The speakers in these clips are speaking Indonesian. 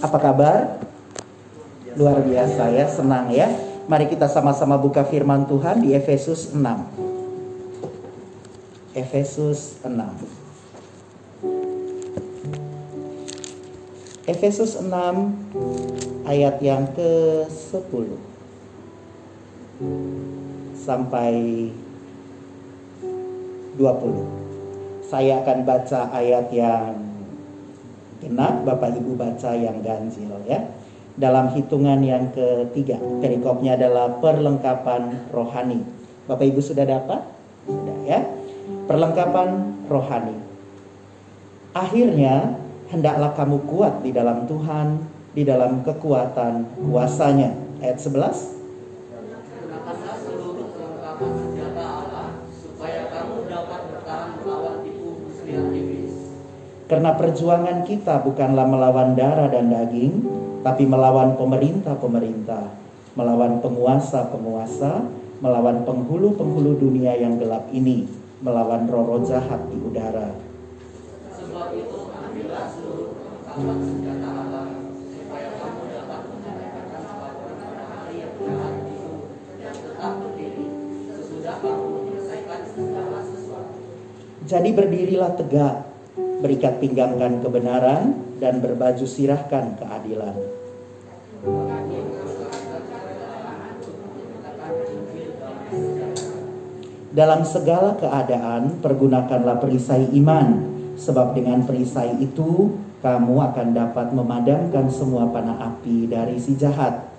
Apa kabar? Luar biasa ya, senang ya. Mari kita sama-sama buka firman Tuhan di Efesus 6. Efesus 6. Efesus 6 ayat yang ke-10 sampai 20. Saya akan baca ayat yang genap, Bapak Ibu baca yang ganjil ya. Dalam hitungan yang ketiga, perikopnya adalah perlengkapan rohani. Bapak Ibu sudah dapat? Sudah ya. Perlengkapan rohani. Akhirnya, hendaklah kamu kuat di dalam Tuhan, di dalam kekuatan kuasanya. Ayat 11. Karena perjuangan kita bukanlah melawan darah dan daging, tapi melawan pemerintah-pemerintah, melawan penguasa-penguasa, melawan penghulu-penghulu dunia yang gelap ini, melawan roh-roh jahat di udara. Sebab itu ambillah seluruh senjata Allah supaya kamu dapat menunaikan apa pun pada hari yang jahat itu dan tetap berdiri sesudah kamu menyelesaikan segala sesuatu. Jadi berdirilah tegak berikat pinggangkan kebenaran, dan berbaju sirahkan keadilan. Dalam segala keadaan, pergunakanlah perisai iman, sebab dengan perisai itu kamu akan dapat memadamkan semua panah api dari si jahat.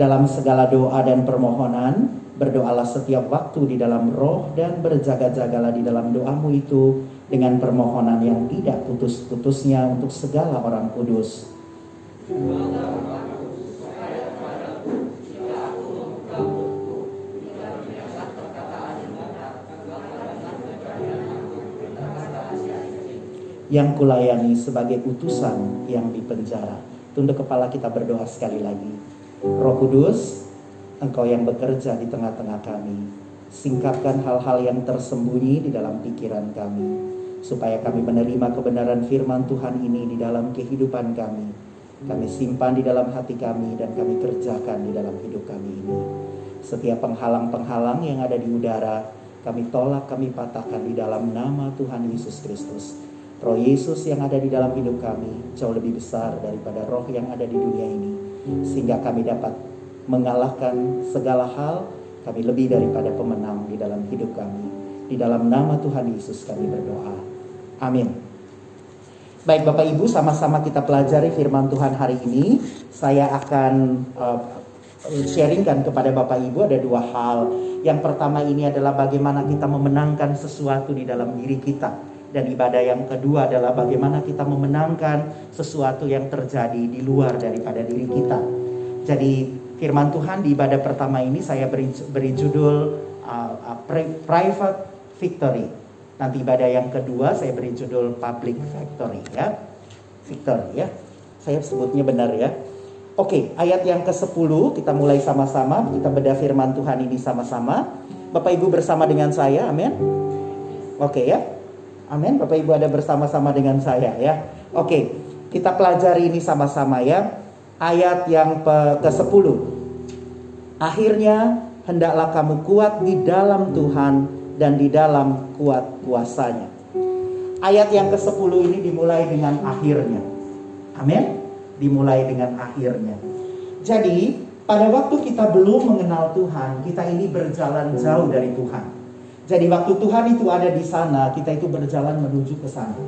Dalam segala doa dan permohonan, Berdoalah setiap waktu di dalam roh dan berjaga-jagalah di dalam doamu itu dengan permohonan yang tidak putus-putusnya untuk segala orang kudus. Yang kulayani sebagai utusan yang dipenjara. Tunduk kepala kita berdoa sekali lagi. Roh Kudus, Engkau yang bekerja di tengah-tengah kami. Singkapkan hal-hal yang tersembunyi di dalam pikiran kami, supaya kami menerima kebenaran firman Tuhan ini di dalam kehidupan kami. Kami simpan di dalam hati kami dan kami kerjakan di dalam hidup kami ini. Setiap penghalang-penghalang yang ada di udara, kami tolak, kami patahkan di dalam nama Tuhan Yesus Kristus. Roh Yesus yang ada di dalam hidup kami jauh lebih besar daripada roh yang ada di dunia ini, sehingga kami dapat mengalahkan segala hal, kami lebih daripada pemenang di dalam hidup kami. Di dalam nama Tuhan Yesus kami berdoa. Amin. Baik Bapak Ibu, sama-sama kita pelajari firman Tuhan hari ini. Saya akan uh, sharingkan kepada Bapak Ibu ada dua hal. Yang pertama ini adalah bagaimana kita memenangkan sesuatu di dalam diri kita. Dan ibadah yang kedua adalah bagaimana kita memenangkan sesuatu yang terjadi di luar daripada diri kita. Jadi firman Tuhan di ibadah pertama ini saya beri, beri judul uh, uh, private victory. Nanti ibadah yang kedua saya beri judul public victory ya. Victory ya. Saya sebutnya benar ya. Oke, ayat yang ke-10 kita mulai sama-sama, kita bedah firman Tuhan ini sama-sama. Bapak Ibu bersama dengan saya, amin. Oke ya. Amin. Bapak Ibu ada bersama-sama dengan saya ya. Oke, kita pelajari ini sama-sama ya ayat yang ke-10. Akhirnya hendaklah kamu kuat di dalam Tuhan dan di dalam kuat kuasanya. Ayat yang ke-10 ini dimulai dengan akhirnya. Amin. Dimulai dengan akhirnya. Jadi, pada waktu kita belum mengenal Tuhan, kita ini berjalan jauh dari Tuhan. Jadi waktu Tuhan itu ada di sana, kita itu berjalan menuju ke sana.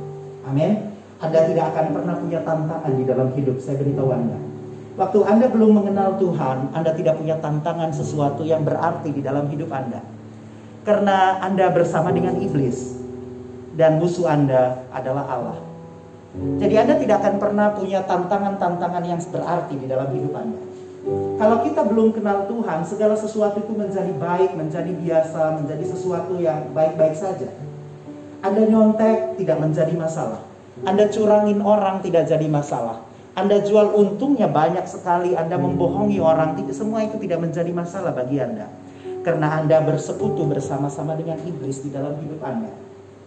Amin. Anda tidak akan pernah punya tantangan di dalam hidup, saya beritahu Anda. Waktu Anda belum mengenal Tuhan, Anda tidak punya tantangan sesuatu yang berarti di dalam hidup Anda. Karena Anda bersama dengan iblis dan musuh Anda adalah Allah. Jadi Anda tidak akan pernah punya tantangan-tantangan yang berarti di dalam hidup Anda. Kalau kita belum kenal Tuhan, segala sesuatu itu menjadi baik, menjadi biasa, menjadi sesuatu yang baik-baik saja. Anda nyontek tidak menjadi masalah. Anda curangin orang tidak jadi masalah. Anda jual untungnya banyak sekali, Anda membohongi orang, semua itu tidak menjadi masalah bagi Anda. Karena Anda bersekutu bersama-sama dengan iblis di dalam hidup Anda.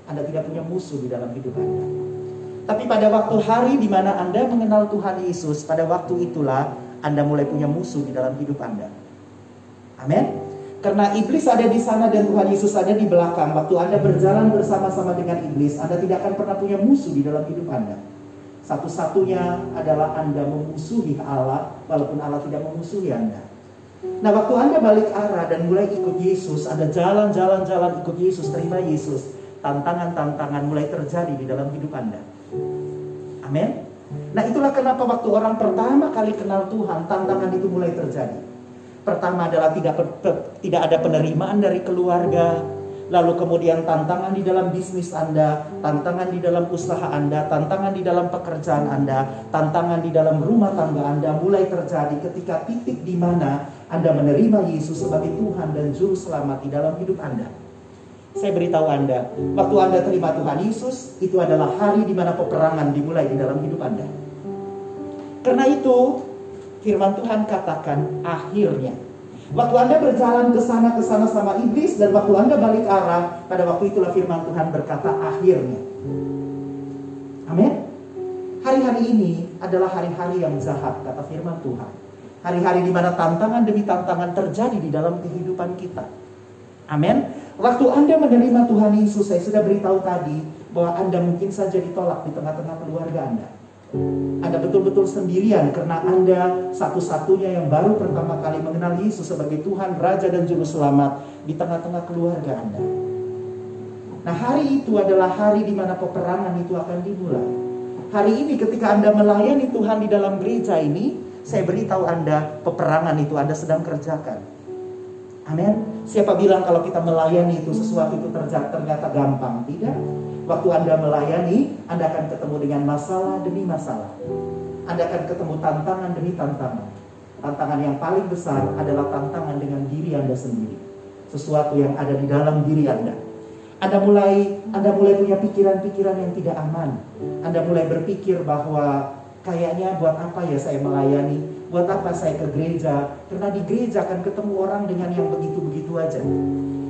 Anda tidak punya musuh di dalam hidup Anda. Tapi pada waktu hari di mana Anda mengenal Tuhan Yesus, pada waktu itulah Anda mulai punya musuh di dalam hidup Anda. Amin. Karena iblis ada di sana dan Tuhan Yesus ada di belakang. Waktu Anda berjalan bersama-sama dengan iblis, Anda tidak akan pernah punya musuh di dalam hidup Anda. Satu-satunya adalah Anda memusuhi Allah, walaupun Allah tidak memusuhi Anda. Nah, waktu Anda balik arah dan mulai ikut Yesus, Anda jalan-jalan-jalan ikut Yesus, terima Yesus, tantangan-tantangan mulai terjadi di dalam hidup Anda. Amin. Nah, itulah kenapa waktu orang pertama kali kenal Tuhan, tantangan itu mulai terjadi. Pertama adalah tidak tidak ada penerimaan dari keluarga, lalu kemudian tantangan di dalam bisnis Anda, tantangan di dalam usaha Anda, tantangan di dalam pekerjaan Anda, tantangan di dalam rumah tangga Anda mulai terjadi ketika titik di mana Anda menerima Yesus sebagai Tuhan dan Juru Selamat di dalam hidup Anda. Saya beritahu Anda, waktu Anda terima Tuhan Yesus, itu adalah hari di mana peperangan dimulai di dalam hidup Anda. Karena itu, firman Tuhan katakan akhirnya. Waktu Anda berjalan ke sana ke sana sama iblis dan waktu Anda balik arah, pada waktu itulah firman Tuhan berkata akhirnya. Amin. Hari-hari ini adalah hari-hari yang jahat kata firman Tuhan. Hari-hari di mana tantangan demi tantangan terjadi di dalam kehidupan kita. Amin. Waktu Anda menerima Tuhan Yesus, saya sudah beritahu tadi bahwa Anda mungkin saja ditolak di tengah-tengah keluarga Anda. Anda betul-betul sendirian karena Anda satu-satunya yang baru pertama kali mengenal Yesus sebagai Tuhan, Raja dan Juru Selamat di tengah-tengah keluarga Anda. Nah hari itu adalah hari di mana peperangan itu akan dimulai. Hari ini ketika Anda melayani Tuhan di dalam gereja ini, saya beritahu Anda peperangan itu Anda sedang kerjakan. Amin. Siapa bilang kalau kita melayani itu sesuatu itu ternyata gampang? Tidak. Waktu Anda melayani, Anda akan ketemu dengan masalah demi masalah. Anda akan ketemu tantangan demi tantangan. Tantangan yang paling besar adalah tantangan dengan diri Anda sendiri. Sesuatu yang ada di dalam diri Anda. Anda mulai Anda mulai punya pikiran-pikiran yang tidak aman. Anda mulai berpikir bahwa kayaknya buat apa ya saya melayani? Buat apa saya ke gereja? Karena di gereja akan ketemu orang dengan yang begitu-begitu aja.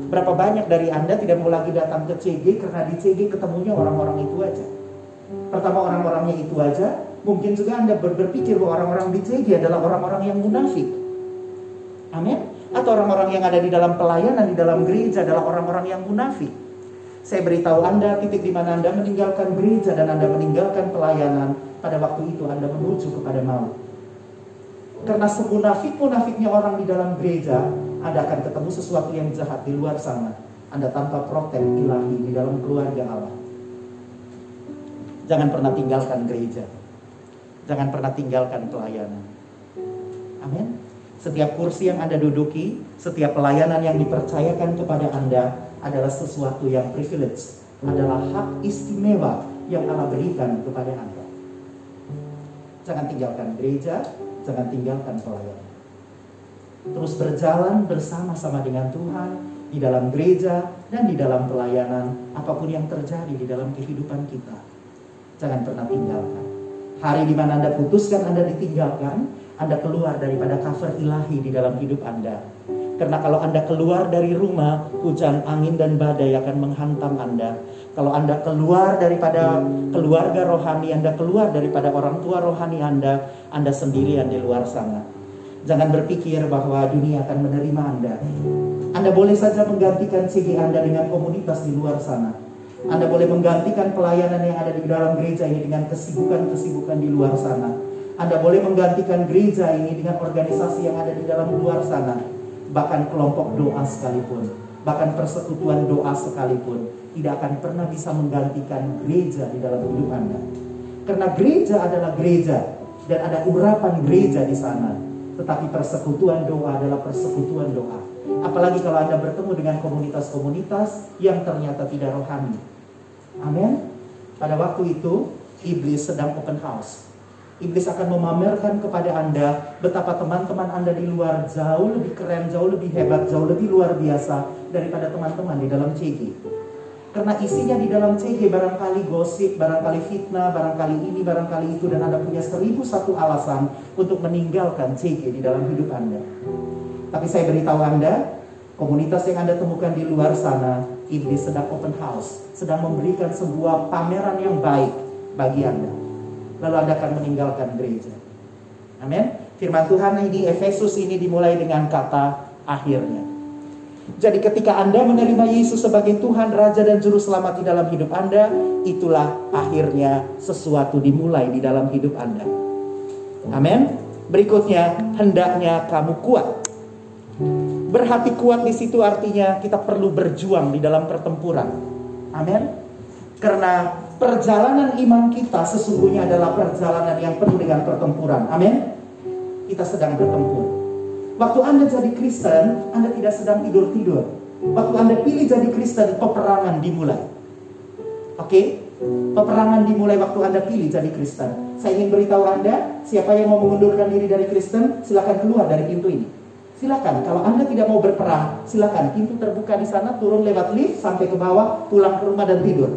Berapa banyak dari Anda tidak mau lagi datang ke CG karena di CG ketemunya orang-orang itu aja. Pertama orang-orangnya itu aja, mungkin juga Anda berpikir bahwa orang-orang di CG adalah orang-orang yang munafik. Amin. Atau orang-orang yang ada di dalam pelayanan di dalam gereja adalah orang-orang yang munafik. Saya beritahu Anda titik di mana Anda meninggalkan gereja dan Anda meninggalkan pelayanan, pada waktu itu Anda menuju kepada maut. Karena semunafik-munafiknya orang di dalam gereja, Anda akan ketemu sesuatu yang jahat di luar sana. Anda tanpa protek ilahi di dalam keluarga Allah. Jangan pernah tinggalkan gereja. Jangan pernah tinggalkan pelayanan. Amin. Setiap kursi yang Anda duduki, setiap pelayanan yang dipercayakan kepada Anda adalah sesuatu yang privilege, adalah hak istimewa yang Allah berikan kepada Anda. Jangan tinggalkan gereja, jangan tinggalkan pelayanan. Terus berjalan bersama-sama dengan Tuhan di dalam gereja dan di dalam pelayanan, apa pun yang terjadi di dalam kehidupan kita. Jangan pernah tinggalkan. Hari di mana Anda putuskan Anda ditinggalkan, Anda keluar daripada cover ilahi di dalam hidup Anda. Karena kalau Anda keluar dari rumah, hujan, angin, dan badai akan menghantam Anda. Kalau Anda keluar daripada keluarga rohani, Anda keluar daripada orang tua rohani Anda, Anda sendirian di luar sana. Jangan berpikir bahwa dunia akan menerima Anda. Anda boleh saja menggantikan CV Anda dengan komunitas di luar sana. Anda boleh menggantikan pelayanan yang ada di dalam gereja ini dengan kesibukan-kesibukan di luar sana. Anda boleh menggantikan gereja ini dengan organisasi yang ada di dalam luar sana. Bahkan kelompok doa sekalipun. Bahkan persekutuan doa sekalipun tidak akan pernah bisa menggantikan gereja di dalam hidup Anda. Karena gereja adalah gereja dan ada urapan gereja di sana. Tetapi persekutuan doa adalah persekutuan doa. Apalagi kalau Anda bertemu dengan komunitas-komunitas yang ternyata tidak rohani. Amin. Pada waktu itu, iblis sedang open house. Iblis akan memamerkan kepada Anda betapa teman-teman Anda di luar jauh lebih keren, jauh lebih hebat, jauh lebih luar biasa daripada teman-teman di dalam CG. Karena isinya di dalam CG barangkali gosip, barangkali fitnah, barangkali ini, barangkali itu. Dan Anda punya seribu satu alasan untuk meninggalkan CG di dalam hidup Anda. Tapi saya beritahu Anda, komunitas yang Anda temukan di luar sana ini sedang open house, sedang memberikan sebuah pameran yang baik bagi Anda. Lalu Anda akan meninggalkan gereja. Amin. Firman Tuhan ini Efesus ini dimulai dengan kata akhirnya. Jadi ketika Anda menerima Yesus sebagai Tuhan, Raja dan Juru Selamat di dalam hidup Anda, itulah akhirnya sesuatu dimulai di dalam hidup Anda. Amin. Berikutnya, hendaknya kamu kuat. Berhati kuat di situ artinya kita perlu berjuang di dalam pertempuran. Amin. Karena perjalanan iman kita sesungguhnya adalah perjalanan yang penuh dengan pertempuran. Amin. Kita sedang bertempur. Waktu Anda jadi Kristen, Anda tidak sedang tidur-tidur. Waktu Anda pilih jadi Kristen, peperangan dimulai. Oke? Okay? Peperangan dimulai waktu Anda pilih jadi Kristen. Saya ingin beritahu Anda, siapa yang mau mengundurkan diri dari Kristen, silakan keluar dari pintu ini. Silakan, kalau Anda tidak mau berperang, silakan. Pintu terbuka di sana, turun lewat lift sampai ke bawah, pulang ke rumah dan tidur.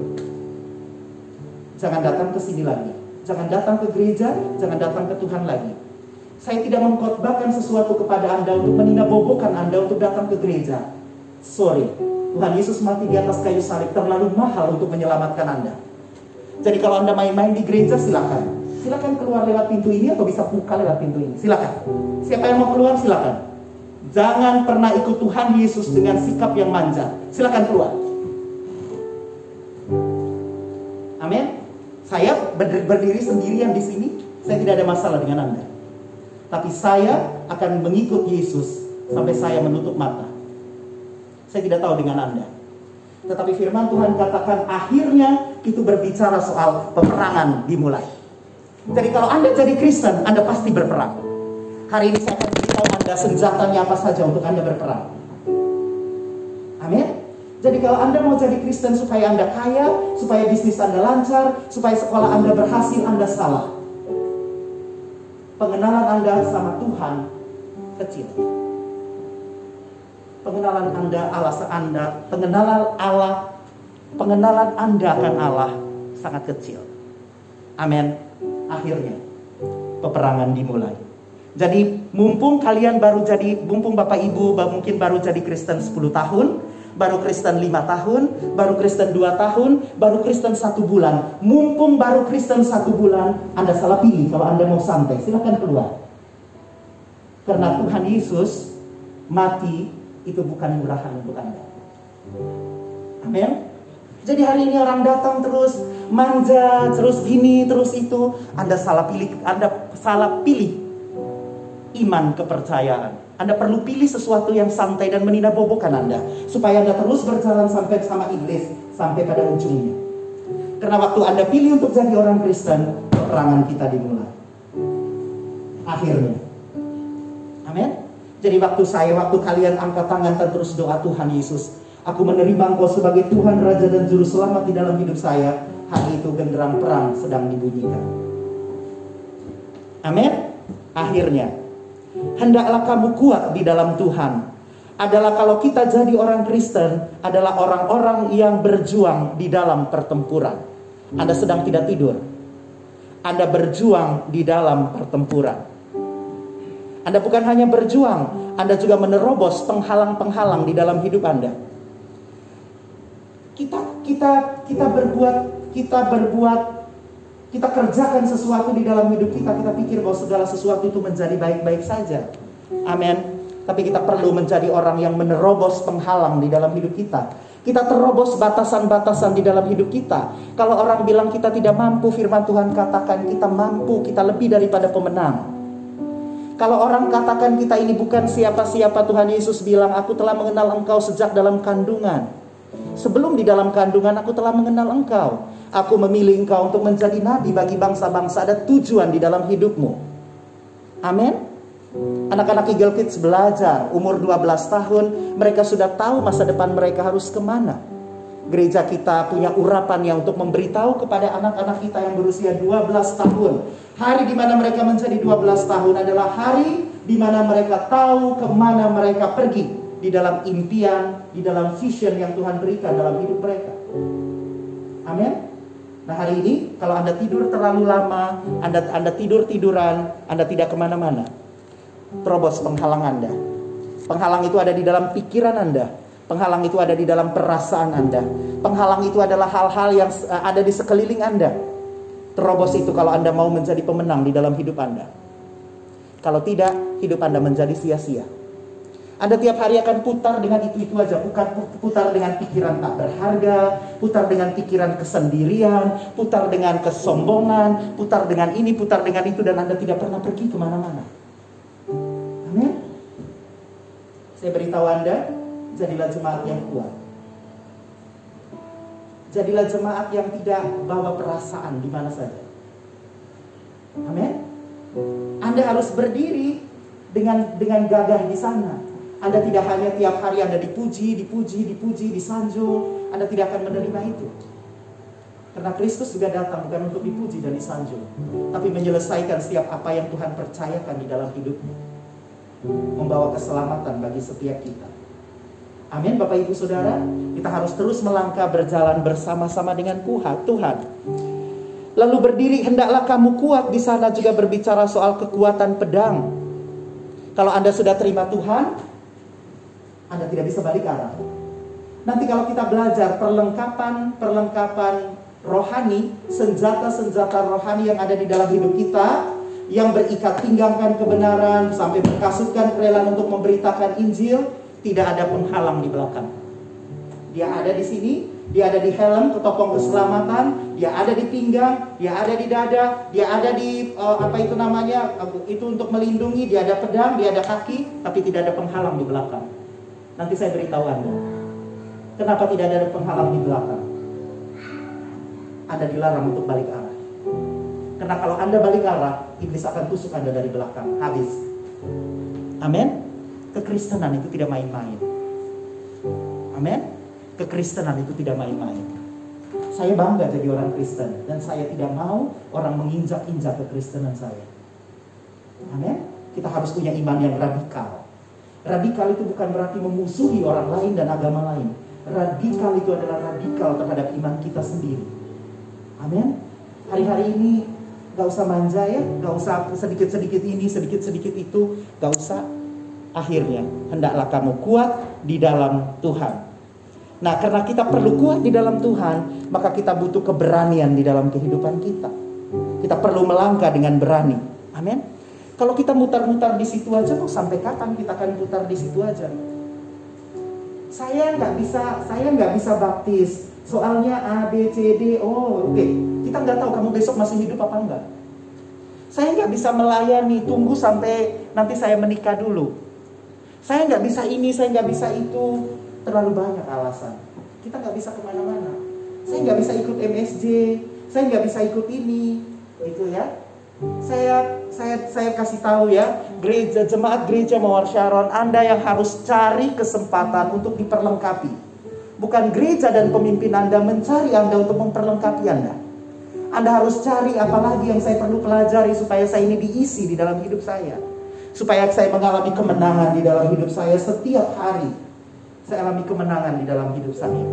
Jangan datang ke sini lagi. Jangan datang ke gereja, jangan datang ke Tuhan lagi. Saya tidak mengkhotbahkan sesuatu kepada Anda untuk meninabobokan Anda untuk datang ke gereja. Sorry, Tuhan Yesus mati di atas kayu salib terlalu mahal untuk menyelamatkan Anda. Jadi kalau Anda main-main di gereja silakan. Silakan keluar lewat pintu ini atau bisa buka lewat pintu ini. Silakan. Siapa yang mau keluar silakan. Jangan pernah ikut Tuhan Yesus dengan sikap yang manja. Silakan keluar. Amin. Saya berdiri sendirian di sini, saya tidak ada masalah dengan Anda. Tapi saya akan mengikut Yesus sampai saya menutup mata. Saya tidak tahu dengan Anda. Tetapi firman Tuhan katakan akhirnya itu berbicara soal peperangan dimulai. Jadi kalau Anda jadi Kristen, Anda pasti berperang. Hari ini saya akan ada senjatanya apa saja untuk Anda berperang. Amin. Jadi kalau Anda mau jadi Kristen supaya Anda kaya, supaya bisnis Anda lancar, supaya sekolah Anda berhasil, Anda salah. Pengenalan Anda sama Tuhan kecil. Pengenalan Anda Allah Anda, pengenalan Allah, pengenalan Anda akan Allah sangat kecil. Amin. Akhirnya peperangan dimulai. Jadi mumpung kalian baru jadi, mumpung Bapak Ibu mungkin baru jadi Kristen 10 tahun, baru Kristen 5 tahun, baru Kristen 2 tahun, baru Kristen 1 bulan. Mumpung baru Kristen 1 bulan, Anda salah pilih kalau Anda mau santai, silahkan keluar. Karena Tuhan Yesus mati itu bukan murahan untuk Anda. Amin. Jadi hari ini orang datang terus manja, terus gini, terus itu. Anda salah pilih, Anda salah pilih iman kepercayaan. Anda perlu pilih sesuatu yang santai dan meninabobokan Anda. Supaya Anda terus berjalan sampai sama iblis. Sampai pada ujungnya. Karena waktu Anda pilih untuk jadi orang Kristen, perangan kita dimulai. Akhirnya. Amin. Jadi waktu saya, waktu kalian angkat tangan dan terus doa Tuhan Yesus. Aku menerima engkau sebagai Tuhan, Raja dan Juru Selamat di dalam hidup saya. Hari itu genderang perang sedang dibunyikan. Amin. Akhirnya hendaklah kamu kuat di dalam Tuhan. Adalah kalau kita jadi orang Kristen, adalah orang-orang yang berjuang di dalam pertempuran. Anda sedang tidak tidur. Anda berjuang di dalam pertempuran. Anda bukan hanya berjuang, Anda juga menerobos penghalang-penghalang di dalam hidup Anda. Kita kita kita berbuat kita berbuat kita kerjakan sesuatu di dalam hidup kita, kita pikir bahwa segala sesuatu itu menjadi baik-baik saja. Amin. Tapi kita perlu menjadi orang yang menerobos penghalang di dalam hidup kita. Kita terobos batasan-batasan di dalam hidup kita. Kalau orang bilang kita tidak mampu, firman Tuhan katakan kita mampu, kita lebih daripada pemenang. Kalau orang katakan kita ini bukan siapa-siapa, Tuhan Yesus bilang, aku telah mengenal engkau sejak dalam kandungan. Sebelum di dalam kandungan aku telah mengenal engkau. Aku memilih engkau untuk menjadi nabi bagi bangsa-bangsa. Ada tujuan di dalam hidupmu. Amin. Anak-anak Eagle Kids belajar umur 12 tahun. Mereka sudah tahu masa depan mereka harus ke mana. Gereja kita punya urapan yang untuk memberitahu kepada anak-anak kita yang berusia 12 tahun. Hari di mana mereka menjadi 12 tahun adalah hari di mana mereka tahu ke mana mereka pergi. Di dalam impian, di dalam vision yang Tuhan berikan dalam hidup mereka. Amin. Nah hari ini kalau Anda tidur terlalu lama, Anda, anda tidur-tiduran, Anda tidak ke mana-mana. Terobos penghalang Anda. Penghalang itu ada di dalam pikiran Anda. Penghalang itu ada di dalam perasaan Anda. Penghalang itu adalah hal-hal yang eh, ada di sekeliling Anda. Terobos itu kalau Anda mau menjadi pemenang di dalam hidup Anda. Kalau tidak, hidup Anda menjadi sia-sia. Anda tiap hari akan putar dengan itu-itu aja, bukan putar dengan pikiran tak berharga, putar dengan pikiran kesendirian, putar dengan kesombongan, putar dengan ini, putar dengan itu, dan Anda tidak pernah pergi ke mana-mana. Amin. Saya beritahu Anda, jadilah jemaat yang kuat. Jadilah jemaat yang tidak bawa perasaan di mana saja. Amin. Anda harus berdiri dengan dengan gagah di sana. Anda tidak hanya tiap hari Anda dipuji, dipuji, dipuji, disanjung. Anda tidak akan menerima itu. Karena Kristus juga datang bukan untuk dipuji dan disanjung. Tapi menyelesaikan setiap apa yang Tuhan percayakan di dalam hidupmu. Membawa keselamatan bagi setiap kita. Amin Bapak Ibu Saudara. Kita harus terus melangkah berjalan bersama-sama dengan Tuhan. Lalu berdiri hendaklah kamu kuat di sana juga berbicara soal kekuatan pedang. Kalau Anda sudah terima Tuhan, anda tidak bisa balik arah. Nanti kalau kita belajar perlengkapan perlengkapan rohani, senjata-senjata rohani yang ada di dalam hidup kita, yang berikat pinggangkan kebenaran sampai berkasutkan kerelaan untuk memberitakan Injil, tidak ada penghalang di belakang. Dia ada di sini, dia ada di helm ketopong keselamatan, dia ada di pinggang, dia ada di dada, dia ada di uh, apa itu namanya, uh, itu untuk melindungi, dia ada pedang, dia ada kaki, tapi tidak ada penghalang di belakang. Nanti saya beritahu Anda. Kenapa tidak ada penghalang di belakang? Anda dilarang untuk balik arah. Karena kalau Anda balik arah, iblis akan tusuk Anda dari belakang. Habis. Amin. Kekristenan itu tidak main-main. Amin. Kekristenan itu tidak main-main. Saya bangga jadi orang Kristen dan saya tidak mau orang menginjak-injak kekristenan saya. Amin. Kita harus punya iman yang radikal. Radikal itu bukan berarti memusuhi orang lain dan agama lain. Radikal itu adalah radikal terhadap iman kita sendiri. Amin. Hari-hari ini gak usah manja ya, gak usah sedikit-sedikit ini, sedikit-sedikit itu, gak usah. Akhirnya, hendaklah kamu kuat di dalam Tuhan. Nah, karena kita perlu kuat di dalam Tuhan, maka kita butuh keberanian di dalam kehidupan kita. Kita perlu melangkah dengan berani. Amin. Kalau kita mutar-mutar di situ aja, kok sampai kapan kita akan putar di situ aja? Saya nggak bisa, saya nggak bisa baptis. Soalnya A, B, C, D, oh oke. Okay. Kita nggak tahu kamu besok masih hidup apa enggak. Saya nggak bisa melayani, tunggu sampai nanti saya menikah dulu. Saya nggak bisa ini, saya nggak bisa itu. Terlalu banyak alasan. Kita nggak bisa ke mana-mana. Saya nggak bisa ikut MSJ, saya nggak bisa ikut ini, gitu ya. Saya saya saya kasih tahu ya, gereja jemaat gereja Mawar Sharon, Anda yang harus cari kesempatan untuk diperlengkapi. Bukan gereja dan pemimpin Anda mencari Anda untuk memperlengkapi Anda. Anda harus cari apalagi yang saya perlu pelajari supaya saya ini diisi di dalam hidup saya. Supaya saya mengalami kemenangan di dalam hidup saya setiap hari. Saya alami kemenangan di dalam hidup saya.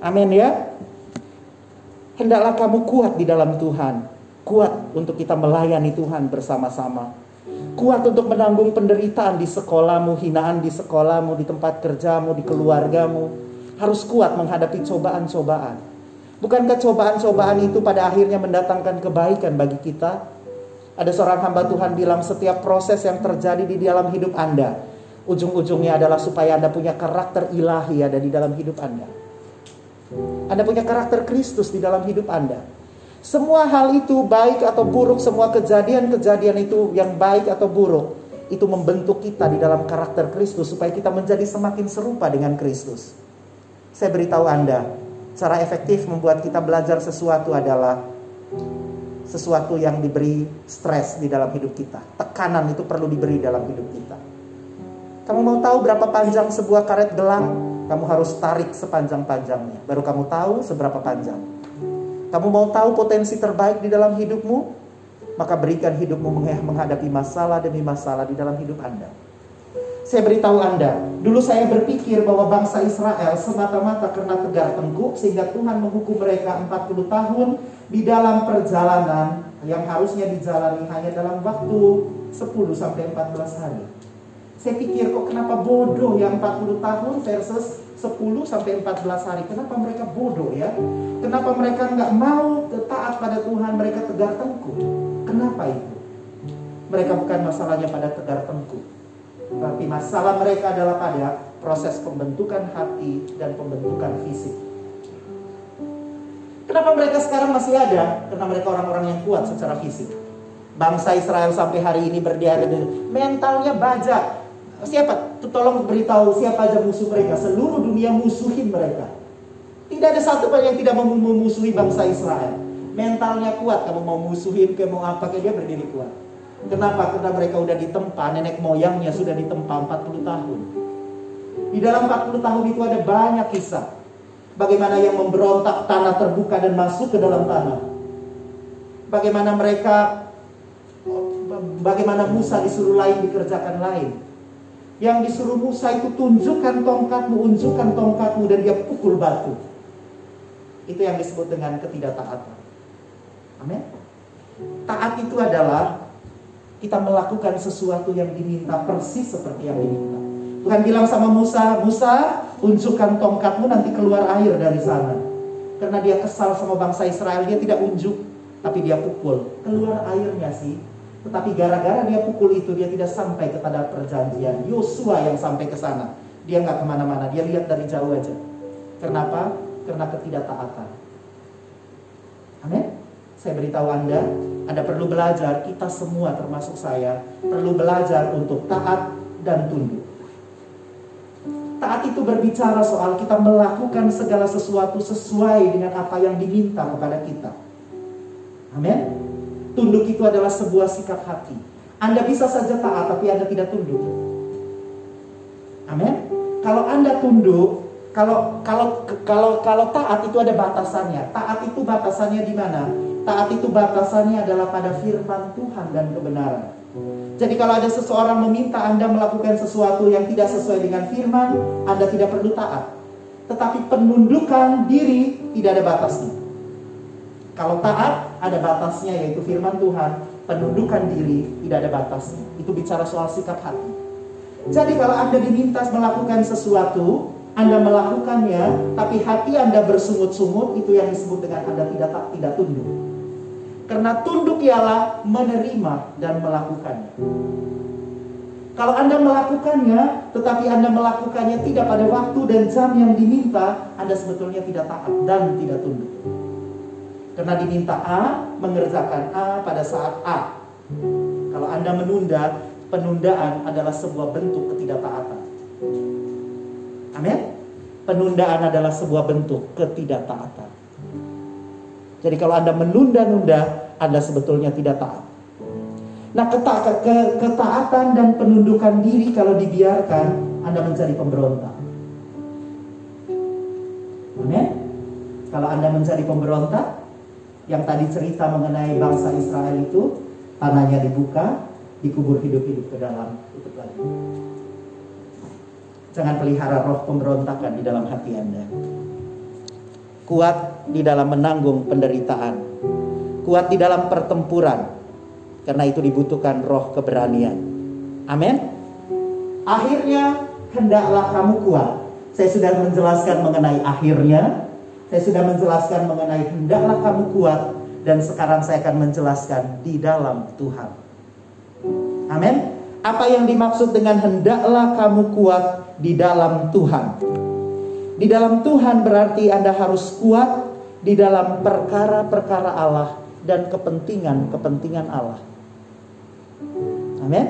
Amin ya. Hendaklah kamu kuat di dalam Tuhan. Kuat untuk kita melayani Tuhan bersama-sama. Kuat untuk menanggung penderitaan di sekolahmu, hinaan di sekolahmu, di tempat kerjamu, di keluargamu. Harus kuat menghadapi cobaan-cobaan. Bukankah cobaan-cobaan itu pada akhirnya mendatangkan kebaikan bagi kita? Ada seorang hamba Tuhan bilang setiap proses yang terjadi di dalam hidup Anda, ujung-ujungnya adalah supaya Anda punya karakter ilahi ada di dalam hidup Anda. Anda punya karakter Kristus di dalam hidup Anda. Semua hal itu baik atau buruk, semua kejadian-kejadian itu yang baik atau buruk, itu membentuk kita di dalam karakter Kristus supaya kita menjadi semakin serupa dengan Kristus. Saya beritahu Anda, cara efektif membuat kita belajar sesuatu adalah sesuatu yang diberi stres di dalam hidup kita. Tekanan itu perlu diberi dalam hidup kita. Kamu mau tahu berapa panjang sebuah karet gelang? Kamu harus tarik sepanjang-panjangnya. Baru kamu tahu seberapa panjang. Kamu mau tahu potensi terbaik di dalam hidupmu? Maka berikan hidupmu menghadapi masalah demi masalah di dalam hidup Anda. Saya beritahu Anda, dulu saya berpikir bahwa bangsa Israel semata-mata karena tegar tengkuk sehingga Tuhan menghukum mereka 40 tahun di dalam perjalanan yang harusnya dijalani hanya dalam waktu 10 sampai 14 hari. Saya pikir kok kenapa bodoh yang 40 tahun versus 10 sampai 14 hari. Kenapa mereka bodoh ya? Kenapa mereka nggak mau taat pada Tuhan? Mereka tegar tengkuk. Kenapa itu? Mereka bukan masalahnya pada tegar tengkuk. Tapi masalah mereka adalah pada proses pembentukan hati dan pembentukan fisik. Kenapa mereka sekarang masih ada? Karena mereka orang-orang yang kuat secara fisik. Bangsa Israel sampai hari ini berdiri mentalnya baja. Siapa? Tolong beritahu siapa aja musuh mereka. Seluruh dunia musuhin mereka. Tidak ada satu pun yang tidak memusuhi bangsa Israel. Mentalnya kuat. Kamu mau musuhin, kamu mau apa, kayak dia berdiri kuat. Kenapa? Karena mereka udah ditempa, nenek moyangnya sudah ditempa 40 tahun. Di dalam 40 tahun itu ada banyak kisah. Bagaimana yang memberontak tanah terbuka dan masuk ke dalam tanah. Bagaimana mereka bagaimana Musa disuruh lain dikerjakan lain. Yang disuruh Musa itu tunjukkan tongkatmu, unjukkan tongkatmu dan dia pukul batu. Itu yang disebut dengan ketidaktaatan. Amin. Taat itu adalah kita melakukan sesuatu yang diminta persis seperti yang diminta. Tuhan bilang sama Musa, Musa, unjukkan tongkatmu nanti keluar air dari sana. Karena dia kesal sama bangsa Israel, dia tidak unjuk, tapi dia pukul. Keluar airnya sih. Tetapi gara-gara dia pukul itu, dia tidak sampai kepada perjanjian. Yosua yang sampai ke sana. Dia nggak ke mana-mana, dia lihat dari jauh aja. Kenapa? Karena ketidaktaatan. Amin. Saya beritahu Anda, Anda perlu belajar, kita semua termasuk saya, perlu belajar untuk taat dan tunduk. Taat itu berbicara soal kita melakukan segala sesuatu sesuai dengan apa yang diminta kepada kita. Amin. Tunduk itu adalah sebuah sikap hati. Anda bisa saja taat tapi Anda tidak tunduk. Amin. Kalau Anda tunduk, kalau kalau kalau kalau taat itu ada batasannya. Taat itu batasannya di mana? Taat itu batasannya adalah pada firman Tuhan dan kebenaran. Jadi kalau ada seseorang meminta Anda melakukan sesuatu yang tidak sesuai dengan firman, Anda tidak perlu taat. Tetapi penundukan diri tidak ada batasnya. Kalau taat ada batasnya yaitu firman Tuhan, penundukan diri tidak ada batasnya. Itu bicara soal sikap hati. Jadi kalau Anda diminta melakukan sesuatu, Anda melakukannya, tapi hati Anda bersungut-sungut, itu yang disebut dengan Anda tidak tidak tunduk. Karena tunduk ialah menerima dan melakukannya. Kalau Anda melakukannya, tetapi Anda melakukannya tidak pada waktu dan jam yang diminta, Anda sebetulnya tidak taat dan tidak tunduk. Karena diminta A, mengerjakan A pada saat A. Kalau Anda menunda, penundaan adalah sebuah bentuk ketidaktaatan. Amin. Penundaan adalah sebuah bentuk ketidaktaatan. Jadi kalau Anda menunda-nunda, Anda sebetulnya tidak taat. Nah, keta ke ketaatan dan penundukan diri kalau dibiarkan, Anda menjadi pemberontak. Amin. Kalau Anda menjadi pemberontak, yang tadi cerita mengenai bangsa Israel itu, tanahnya dibuka, dikubur hidup-hidup ke dalam tutup lagi. Jangan pelihara roh pemberontakan di dalam hati Anda kuat di dalam menanggung penderitaan, kuat di dalam pertempuran. Karena itu dibutuhkan roh keberanian. Amin. Akhirnya hendaklah kamu kuat. Saya sudah menjelaskan mengenai akhirnya, saya sudah menjelaskan mengenai hendaklah kamu kuat dan sekarang saya akan menjelaskan di dalam Tuhan. Amin. Apa yang dimaksud dengan hendaklah kamu kuat di dalam Tuhan? Di dalam Tuhan berarti Anda harus kuat di dalam perkara-perkara Allah dan kepentingan-kepentingan Allah. Amin.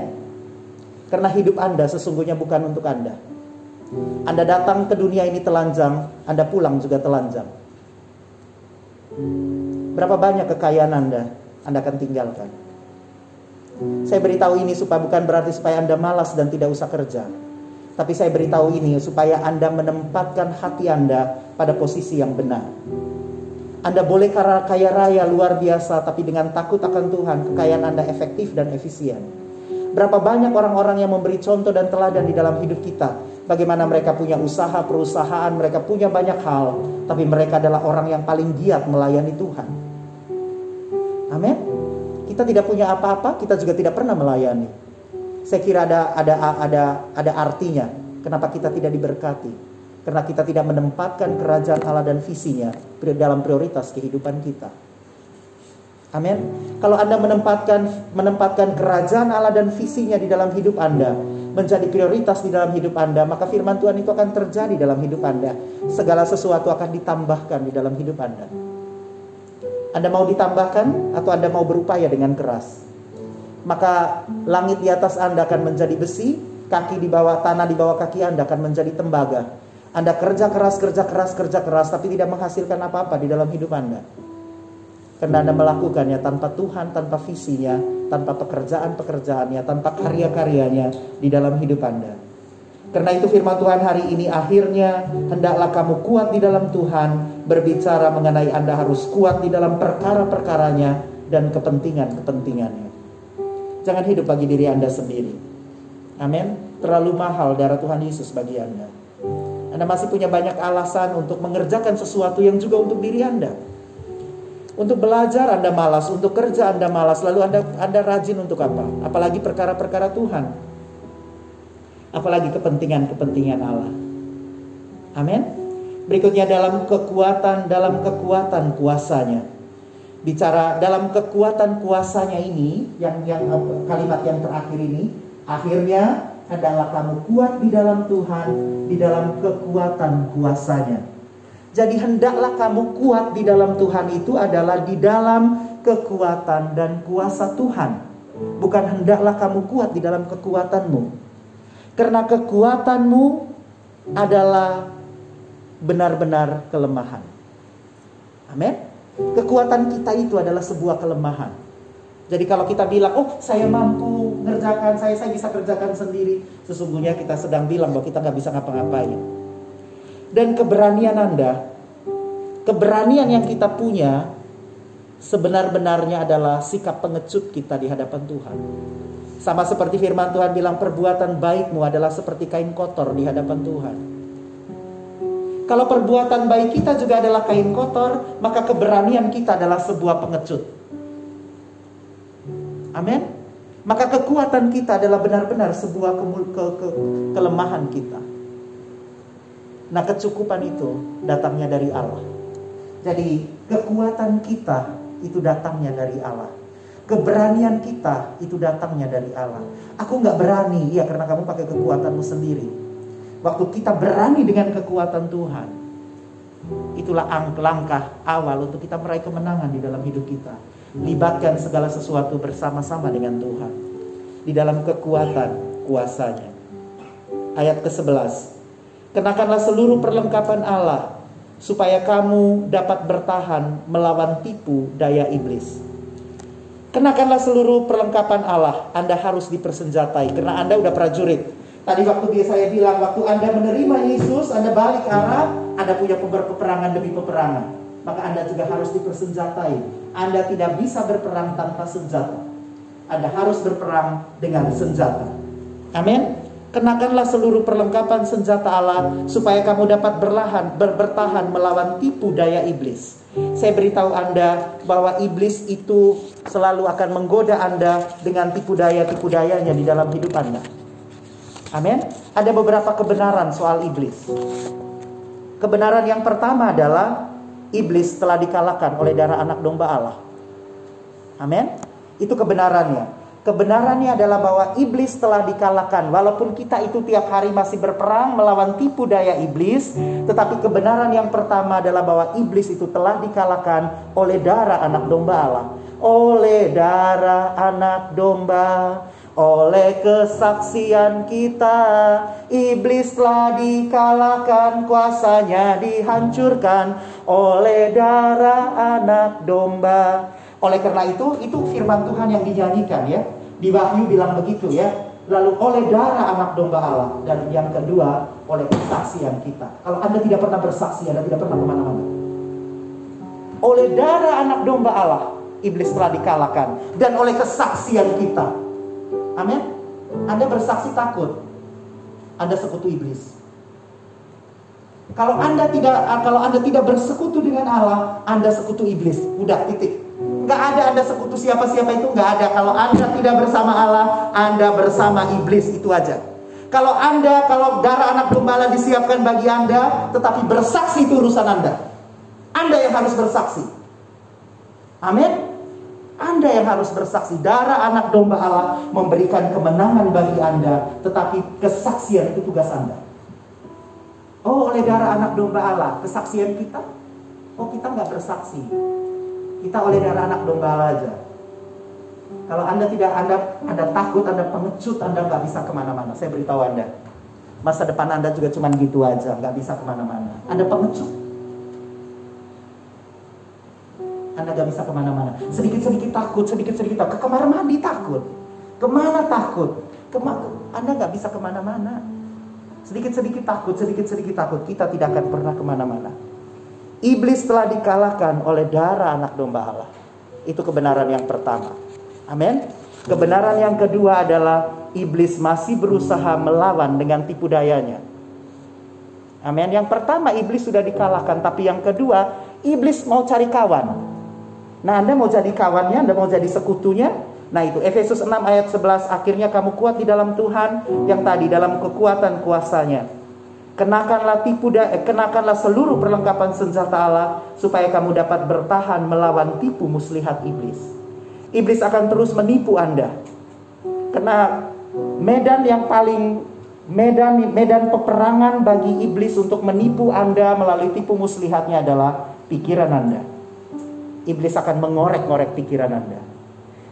Karena hidup Anda sesungguhnya bukan untuk Anda. Anda datang ke dunia ini telanjang, Anda pulang juga telanjang. Berapa banyak kekayaan Anda, Anda akan tinggalkan. Saya beritahu ini supaya bukan berarti supaya Anda malas dan tidak usah kerja. Tapi saya beritahu ini supaya Anda menempatkan hati Anda pada posisi yang benar. Anda boleh kaya raya luar biasa, tapi dengan takut akan Tuhan, kekayaan Anda efektif dan efisien. Berapa banyak orang-orang yang memberi contoh dan teladan di dalam hidup kita. Bagaimana mereka punya usaha, perusahaan, mereka punya banyak hal. Tapi mereka adalah orang yang paling giat melayani Tuhan. Amin. Kita tidak punya apa-apa, kita juga tidak pernah melayani. Saya kira ada ada ada ada artinya kenapa kita tidak diberkati. Karena kita tidak menempatkan kerajaan Allah dan visinya dalam prioritas kehidupan kita. Amin. Kalau Anda menempatkan menempatkan kerajaan Allah dan visinya di dalam hidup Anda menjadi prioritas di dalam hidup Anda, maka firman Tuhan itu akan terjadi dalam hidup Anda. Segala sesuatu akan ditambahkan di dalam hidup Anda. Anda mau ditambahkan atau Anda mau berupaya dengan keras? Maka langit di atas Anda akan menjadi besi, kaki di bawah tanah di bawah kaki Anda akan menjadi tembaga. Anda kerja keras, kerja keras, kerja keras, tapi tidak menghasilkan apa-apa di dalam hidup Anda. Karena Anda melakukannya tanpa Tuhan, tanpa visinya, tanpa pekerjaan-pekerjaannya, tanpa karya-karyanya di dalam hidup Anda. Karena itu firman Tuhan hari ini akhirnya hendaklah kamu kuat di dalam Tuhan, berbicara mengenai Anda harus kuat di dalam perkara-perkaranya dan kepentingan-kepentingannya. Jangan hidup bagi diri Anda sendiri. Amin. Terlalu mahal darah Tuhan Yesus bagi Anda. Anda masih punya banyak alasan untuk mengerjakan sesuatu yang juga untuk diri Anda. Untuk belajar Anda malas, untuk kerja Anda malas, lalu Anda Anda rajin untuk apa? Apalagi perkara-perkara Tuhan. Apalagi kepentingan-kepentingan Allah. Amin. Berikutnya dalam kekuatan dalam kekuatan kuasanya. Bicara dalam kekuatan kuasanya ini yang yang kalimat yang terakhir ini akhirnya adalah kamu kuat di dalam Tuhan, di dalam kekuatan kuasanya. Jadi hendaklah kamu kuat di dalam Tuhan itu adalah di dalam kekuatan dan kuasa Tuhan. Bukan hendaklah kamu kuat di dalam kekuatanmu. Karena kekuatanmu adalah benar-benar kelemahan. Amin. Kekuatan kita itu adalah sebuah kelemahan. Jadi kalau kita bilang, oh saya mampu ngerjakan, saya saya bisa kerjakan sendiri, sesungguhnya kita sedang bilang bahwa kita nggak bisa ngapa-ngapain dan keberanian Anda, keberanian yang kita punya sebenar-benarnya adalah sikap pengecut kita di hadapan Tuhan. Sama seperti firman Tuhan bilang perbuatan baikmu adalah seperti kain kotor di hadapan Tuhan. Kalau perbuatan baik kita juga adalah kain kotor, maka keberanian kita adalah sebuah pengecut. Amin. Maka kekuatan kita adalah benar-benar sebuah ke ke ke kelemahan kita. Nah kecukupan itu datangnya dari Allah. Jadi kekuatan kita itu datangnya dari Allah. Keberanian kita itu datangnya dari Allah. Aku nggak berani, ya karena kamu pakai kekuatanmu sendiri. Waktu kita berani dengan kekuatan Tuhan, itulah langkah awal untuk kita meraih kemenangan di dalam hidup kita. Libatkan segala sesuatu bersama-sama dengan Tuhan. Di dalam kekuatan kuasanya. Ayat ke-11. Kenakanlah seluruh perlengkapan Allah supaya kamu dapat bertahan melawan tipu daya iblis. Kenakanlah seluruh perlengkapan Allah. Anda harus dipersenjatai karena Anda udah prajurit. Tadi waktu dia saya bilang waktu Anda menerima Yesus, Anda balik arah, Anda punya peperangan demi peperangan. Maka Anda juga harus dipersenjatai. Anda tidak bisa berperang tanpa senjata. Anda harus berperang dengan senjata. Amin. Kenakanlah seluruh perlengkapan senjata Allah supaya kamu dapat berlahan, ber bertahan melawan tipu daya iblis. Saya beritahu Anda bahwa iblis itu selalu akan menggoda Anda dengan tipu daya-tipu dayanya di dalam hidup Anda. Amin. Ada beberapa kebenaran soal iblis. Kebenaran yang pertama adalah iblis telah dikalahkan oleh darah anak domba Allah. Amin. Itu kebenarannya. Kebenarannya adalah bahwa iblis telah dikalahkan. Walaupun kita itu tiap hari masih berperang melawan tipu daya iblis, tetapi kebenaran yang pertama adalah bahwa iblis itu telah dikalahkan oleh darah anak domba Allah. Oleh darah anak domba, oleh kesaksian kita, iblis telah dikalahkan, kuasanya dihancurkan oleh darah anak domba. Oleh karena itu, itu firman Tuhan yang dinyanyikan ya. Di Wahyu bilang begitu ya. Lalu oleh darah anak domba Allah. Dan yang kedua, oleh kesaksian kita. Kalau Anda tidak pernah bersaksi, Anda tidak pernah ke mana-mana. Oleh darah anak domba Allah, iblis telah dikalahkan. Dan oleh kesaksian kita. Amin. Anda bersaksi takut. Anda sekutu iblis. Kalau Anda tidak kalau Anda tidak bersekutu dengan Allah, Anda sekutu iblis. Udah titik. Gak ada Anda sekutu siapa-siapa itu gak ada. Kalau Anda tidak bersama Allah, Anda bersama iblis itu aja. Kalau Anda, kalau darah anak gembala disiapkan bagi Anda, tetapi bersaksi itu urusan Anda. Anda yang harus bersaksi. Amin. Anda yang harus bersaksi. Darah anak domba Allah memberikan kemenangan bagi Anda, tetapi kesaksian itu tugas Anda. Oh, oleh darah anak domba Allah, kesaksian kita. Oh, kita nggak bersaksi. Kita oleh darah anak domba aja. Kalau Anda tidak, Anda, Anda takut, Anda pengecut, Anda nggak bisa ke mana-mana. Saya beritahu Anda. Masa depan Anda juga cuma gitu aja, nggak bisa ke mana-mana. Anda pengecut. Anda gak bisa ke mana-mana. Sedikit-sedikit takut, sedikit-sedikit takut. Ke kamar mandi takut. Ke mana takut? Kema Anda gak bisa ke mana-mana. Sedikit-sedikit takut, sedikit-sedikit takut. Kita tidak akan pernah ke mana-mana. Iblis telah dikalahkan oleh darah anak domba Allah. Itu kebenaran yang pertama. Amin. Kebenaran yang kedua adalah iblis masih berusaha melawan dengan tipu dayanya. Amin. Yang pertama iblis sudah dikalahkan, tapi yang kedua iblis mau cari kawan. Nah Anda mau jadi kawannya, Anda mau jadi sekutunya. Nah itu Efesus 6 ayat 11 akhirnya kamu kuat di dalam Tuhan yang tadi dalam kekuatan kuasanya. Kenakanlah tipu da eh, kenakanlah seluruh perlengkapan senjata Allah supaya kamu dapat bertahan melawan tipu muslihat iblis. Iblis akan terus menipu Anda. Karena medan yang paling medan medan peperangan bagi iblis untuk menipu Anda melalui tipu muslihatnya adalah pikiran Anda iblis akan mengorek-ngorek pikiran Anda.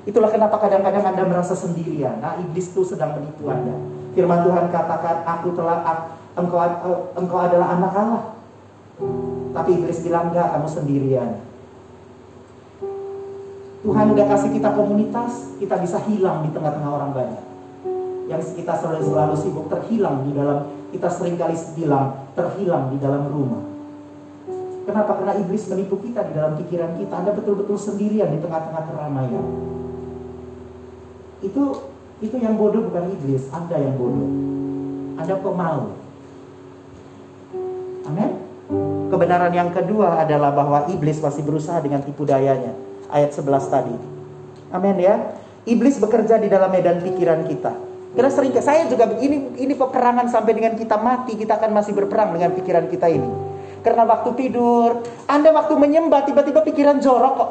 Itulah kenapa kadang-kadang Anda merasa sendirian. Nah, iblis itu sedang menipu Anda. Firman Tuhan katakan, aku telah engkau engkau adalah anak Allah. Tapi iblis bilang enggak, kamu sendirian. Tuhan udah kasih kita komunitas, kita bisa hilang di tengah-tengah orang banyak. Yang kita selalu, selalu sibuk terhilang di dalam, kita sering kali bilang terhilang di dalam rumah. Kenapa? Karena iblis menipu kita di dalam pikiran kita. Anda betul-betul sendirian di tengah-tengah keramaian. Itu itu yang bodoh bukan iblis, Anda yang bodoh. Anda mau? Amin. Kebenaran yang kedua adalah bahwa iblis masih berusaha dengan tipu dayanya. Ayat 11 tadi. Amin ya. Iblis bekerja di dalam medan pikiran kita. Karena sering saya juga ini ini peperangan sampai dengan kita mati, kita akan masih berperang dengan pikiran kita ini karena waktu tidur, Anda waktu menyembah tiba-tiba pikiran jorok kok.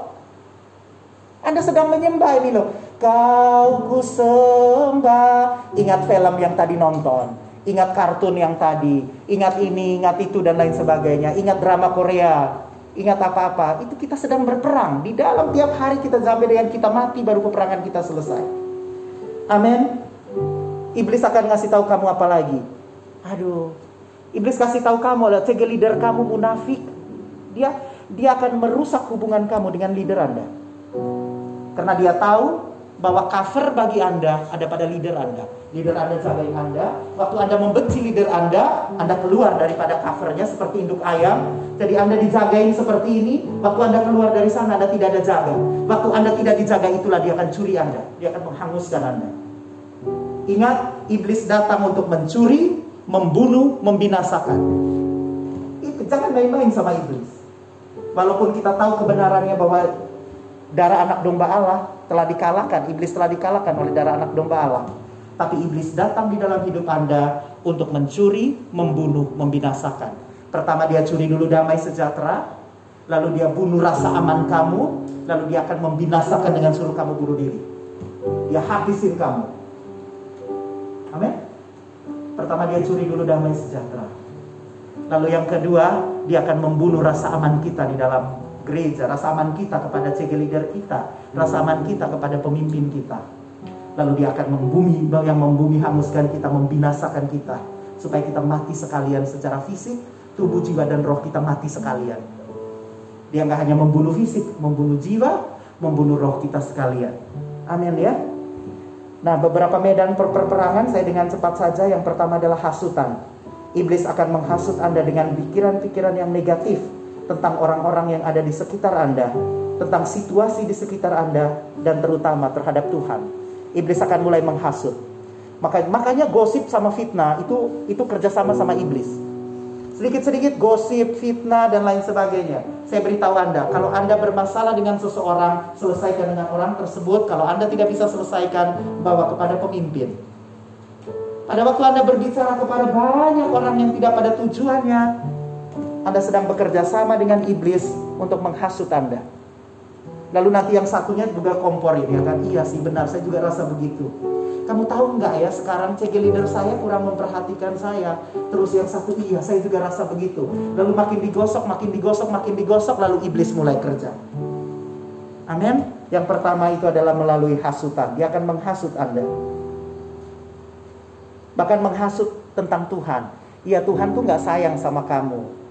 Anda sedang menyembah ini loh. Kau ku sembah. Ingat film yang tadi nonton. Ingat kartun yang tadi. Ingat ini, ingat itu dan lain sebagainya. Ingat drama Korea. Ingat apa-apa. Itu kita sedang berperang. Di dalam tiap hari kita sampai dengan kita mati baru peperangan kita selesai. Amin. Iblis akan ngasih tahu kamu apa lagi. Aduh, Iblis kasih tahu kamu, ada tiga leader kamu munafik. Dia dia akan merusak hubungan kamu dengan leader Anda. Karena dia tahu bahwa cover bagi Anda ada pada leader Anda. Leader Anda jagain Anda. Waktu Anda membenci leader Anda, Anda keluar daripada covernya seperti induk ayam. Jadi Anda dijagain seperti ini. Waktu Anda keluar dari sana, Anda tidak ada jaga. Waktu Anda tidak dijaga, itulah dia akan curi Anda. Dia akan menghanguskan Anda. Ingat, iblis datang untuk mencuri, membunuh, membinasakan. Jangan main-main sama iblis. Walaupun kita tahu kebenarannya bahwa darah anak domba Allah telah dikalahkan, iblis telah dikalahkan oleh darah anak domba Allah. Tapi iblis datang di dalam hidup Anda untuk mencuri, membunuh, membinasakan. Pertama dia curi dulu damai sejahtera, lalu dia bunuh rasa aman kamu, lalu dia akan membinasakan dengan suruh kamu bunuh diri. Dia habisin kamu. Amin. Pertama dia curi dulu damai sejahtera. Lalu yang kedua, dia akan membunuh rasa aman kita di dalam gereja, rasa aman kita kepada CG leader kita, rasa aman kita kepada pemimpin kita. Lalu dia akan membumi, yang membumi hanguskan kita, membinasakan kita. Supaya kita mati sekalian secara fisik, tubuh, jiwa, dan roh kita mati sekalian. Dia nggak hanya membunuh fisik, membunuh jiwa, membunuh roh kita sekalian. Amin ya. Nah, beberapa medan per perperangan saya dengan cepat saja. Yang pertama adalah hasutan. Iblis akan menghasut Anda dengan pikiran-pikiran yang negatif tentang orang-orang yang ada di sekitar Anda, tentang situasi di sekitar Anda, dan terutama terhadap Tuhan. Iblis akan mulai menghasut. Maka, makanya gosip sama fitnah itu itu kerjasama sama iblis. Sedikit-sedikit gosip, fitnah, dan lain sebagainya. Saya beritahu Anda, kalau Anda bermasalah dengan seseorang, selesaikan dengan orang tersebut. Kalau Anda tidak bisa selesaikan, bawa kepada pemimpin. Pada waktu Anda berbicara kepada banyak orang yang tidak pada tujuannya, Anda sedang bekerja sama dengan iblis untuk menghasut Anda. Lalu nanti yang satunya juga komporin ya kan, iya sih benar, saya juga rasa begitu. Kamu tahu nggak ya sekarang CG leader saya kurang memperhatikan saya. Terus yang satu iya saya juga rasa begitu. Lalu makin digosok, makin digosok, makin digosok lalu iblis mulai kerja. Amin. Yang pertama itu adalah melalui hasutan. Dia akan menghasut Anda. Bahkan menghasut tentang Tuhan. Ya Tuhan tuh nggak sayang sama kamu.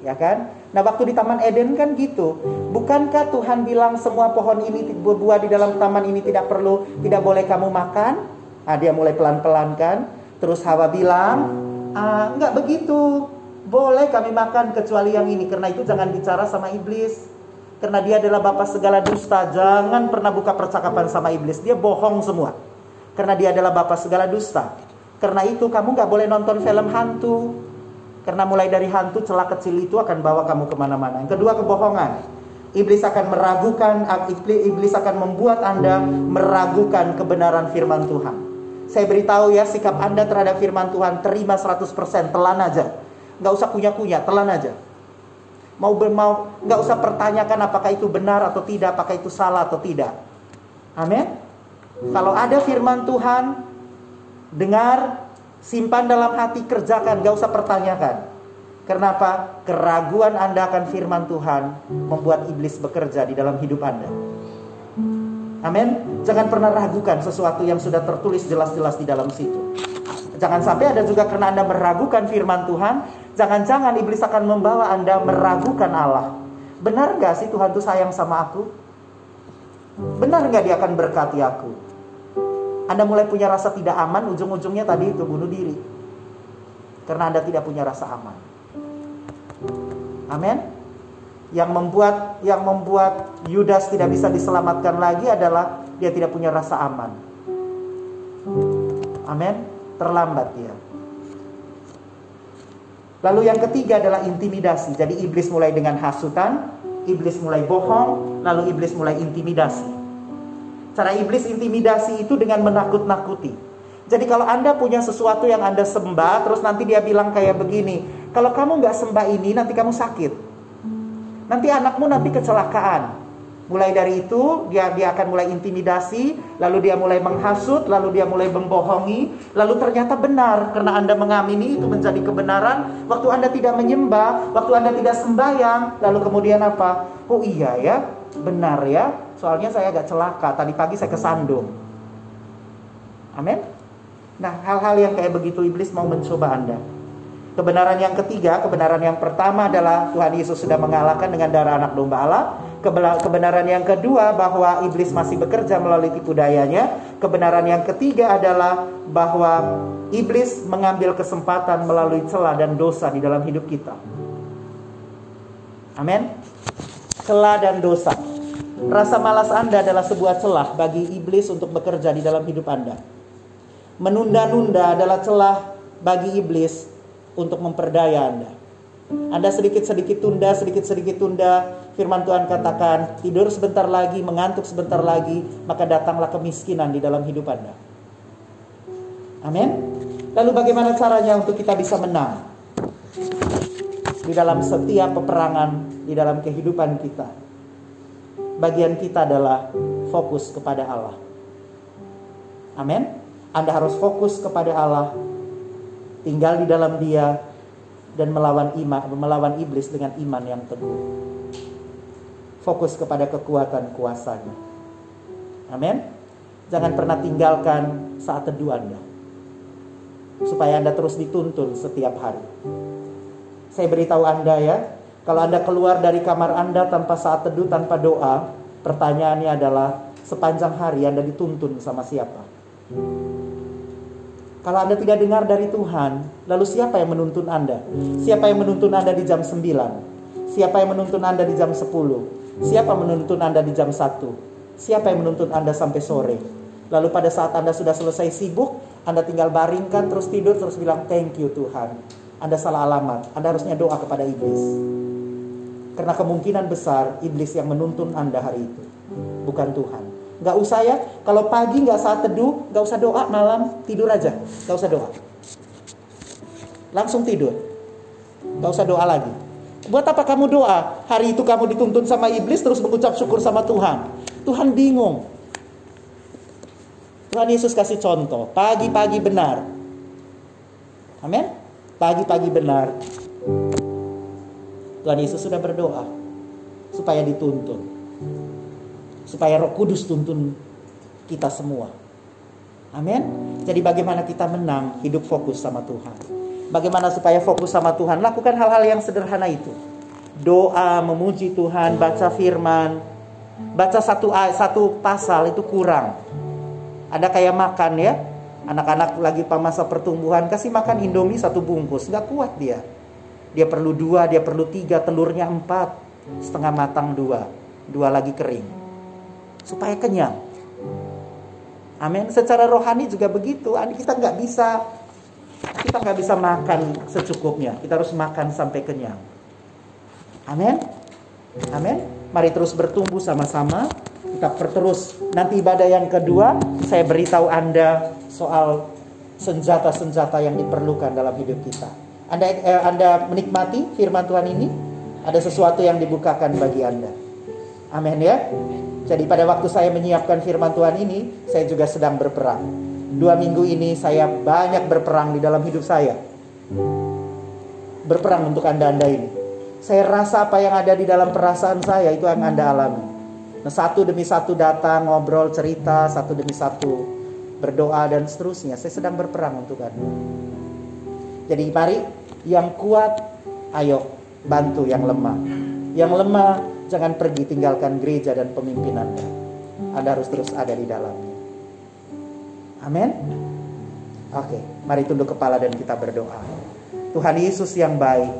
Ya kan? Nah waktu di Taman Eden kan gitu. Bukankah Tuhan bilang semua pohon ini buah di dalam taman ini tidak perlu, tidak boleh kamu makan? Ah, dia mulai pelan-pelan kan. Terus Hawa bilang, ah, enggak begitu. Boleh kami makan kecuali yang ini. Karena itu jangan bicara sama iblis. Karena dia adalah bapak segala dusta. Jangan pernah buka percakapan sama iblis. Dia bohong semua. Karena dia adalah bapak segala dusta. Karena itu kamu nggak boleh nonton film hantu. Karena mulai dari hantu celah kecil itu akan bawa kamu ke mana-mana. Yang kedua kebohongan. Iblis akan meragukan, iblis akan membuat Anda meragukan kebenaran firman Tuhan. Saya beritahu ya sikap Anda terhadap firman Tuhan terima 100%, telan aja. Nggak usah kunya-kunya, telan aja. Mau mau nggak usah pertanyakan apakah itu benar atau tidak, apakah itu salah atau tidak. Amin. Kalau ada firman Tuhan, dengar, simpan dalam hati, kerjakan, nggak usah pertanyakan. Kenapa? Keraguan Anda akan firman Tuhan membuat iblis bekerja di dalam hidup Anda. Amin. Jangan pernah ragukan sesuatu yang sudah tertulis jelas-jelas di dalam situ. Jangan sampai ada juga karena Anda meragukan firman Tuhan, jangan-jangan iblis akan membawa Anda meragukan Allah. Benar gak sih Tuhan itu sayang sama aku? Benar gak dia akan berkati aku? Anda mulai punya rasa tidak aman, ujung-ujungnya tadi itu bunuh diri. Karena Anda tidak punya rasa aman. Amin yang membuat yang membuat Yudas tidak bisa diselamatkan lagi adalah dia tidak punya rasa aman. Amin. Terlambat dia. Lalu yang ketiga adalah intimidasi. Jadi iblis mulai dengan hasutan, iblis mulai bohong, lalu iblis mulai intimidasi. Cara iblis intimidasi itu dengan menakut-nakuti. Jadi kalau Anda punya sesuatu yang Anda sembah, terus nanti dia bilang kayak begini, kalau kamu nggak sembah ini, nanti kamu sakit. Nanti anakmu nanti kecelakaan. Mulai dari itu dia dia akan mulai intimidasi, lalu dia mulai menghasut, lalu dia mulai membohongi, lalu ternyata benar karena Anda mengamini itu menjadi kebenaran. Waktu Anda tidak menyembah, waktu Anda tidak sembahyang, lalu kemudian apa? Oh iya ya, benar ya. Soalnya saya agak celaka, tadi pagi saya kesandung. Amin. Nah, hal-hal yang kayak begitu iblis mau mencoba Anda. Kebenaran yang ketiga, kebenaran yang pertama adalah Tuhan Yesus sudah mengalahkan dengan darah anak domba Allah. Kebenaran yang kedua bahwa iblis masih bekerja melalui tipu dayanya. Kebenaran yang ketiga adalah bahwa iblis mengambil kesempatan melalui celah dan dosa di dalam hidup kita. Amin. Celah dan dosa. Rasa malas Anda adalah sebuah celah bagi iblis untuk bekerja di dalam hidup Anda. Menunda-nunda adalah celah bagi iblis untuk memperdaya Anda. Anda sedikit-sedikit tunda, sedikit-sedikit tunda, firman Tuhan katakan, tidur sebentar lagi, mengantuk sebentar lagi, maka datanglah kemiskinan di dalam hidup Anda. Amin. Lalu bagaimana caranya untuk kita bisa menang? Di dalam setiap peperangan, di dalam kehidupan kita. Bagian kita adalah fokus kepada Allah. Amin. Anda harus fokus kepada Allah tinggal di dalam dia dan melawan iman melawan iblis dengan iman yang teguh. Fokus kepada kekuatan kuasanya. Amin. Jangan pernah tinggalkan saat teduh Anda. Supaya Anda terus dituntun setiap hari. Saya beritahu Anda ya, kalau Anda keluar dari kamar Anda tanpa saat teduh, tanpa doa, pertanyaannya adalah sepanjang hari Anda dituntun sama siapa? Kalau Anda tidak dengar dari Tuhan, lalu siapa yang menuntun Anda? Siapa yang menuntun Anda di jam 9? Siapa yang menuntun Anda di jam 10? Siapa menuntun Anda di jam 1? Siapa yang menuntun Anda sampai sore? Lalu pada saat Anda sudah selesai sibuk, Anda tinggal baringkan, terus tidur, terus bilang thank you Tuhan. Anda salah alamat, Anda harusnya doa kepada iblis. Karena kemungkinan besar iblis yang menuntun Anda hari itu, bukan Tuhan. Gak usah ya. Kalau pagi gak saat teduh, gak usah doa malam tidur aja. Gak usah doa. Langsung tidur. Gak usah doa lagi. Buat apa kamu doa? Hari itu kamu dituntun sama iblis terus mengucap syukur sama Tuhan. Tuhan bingung. Tuhan Yesus kasih contoh. Pagi-pagi benar. Amin. Pagi-pagi benar. Tuhan Yesus sudah berdoa supaya dituntun. Supaya Roh Kudus tuntun kita semua. Amin. Jadi bagaimana kita menang hidup fokus sama Tuhan. Bagaimana supaya fokus sama Tuhan? Lakukan hal-hal yang sederhana itu. Doa, memuji Tuhan, baca firman. Baca satu satu pasal itu kurang. Ada kayak makan ya. Anak-anak lagi masa pertumbuhan kasih makan Indomie satu bungkus, nggak kuat dia. Dia perlu dua, dia perlu tiga, telurnya empat, setengah matang dua, dua lagi kering, supaya kenyang. Amin. Secara rohani juga begitu. Kita nggak bisa kita nggak bisa makan secukupnya. Kita harus makan sampai kenyang. Amin. Amin. Mari terus bertumbuh sama-sama. Kita terus. Nanti ibadah yang kedua, saya beritahu Anda soal senjata-senjata yang diperlukan dalam hidup kita. Anda, eh, anda menikmati firman Tuhan ini? Ada sesuatu yang dibukakan bagi Anda. Amin ya. Jadi pada waktu saya menyiapkan firman Tuhan ini, saya juga sedang berperang dua minggu ini saya banyak berperang di dalam hidup saya. Berperang untuk Anda-Anda ini. Saya rasa apa yang ada di dalam perasaan saya itu yang Anda alami. Nah, satu demi satu datang, ngobrol, cerita, satu demi satu berdoa dan seterusnya. Saya sedang berperang untuk Anda. Jadi mari yang kuat, ayo bantu yang lemah. Yang lemah jangan pergi tinggalkan gereja dan pemimpin Anda. Anda harus terus ada di dalamnya. Amin. Oke, mari tunduk kepala dan kita berdoa. Tuhan Yesus yang baik,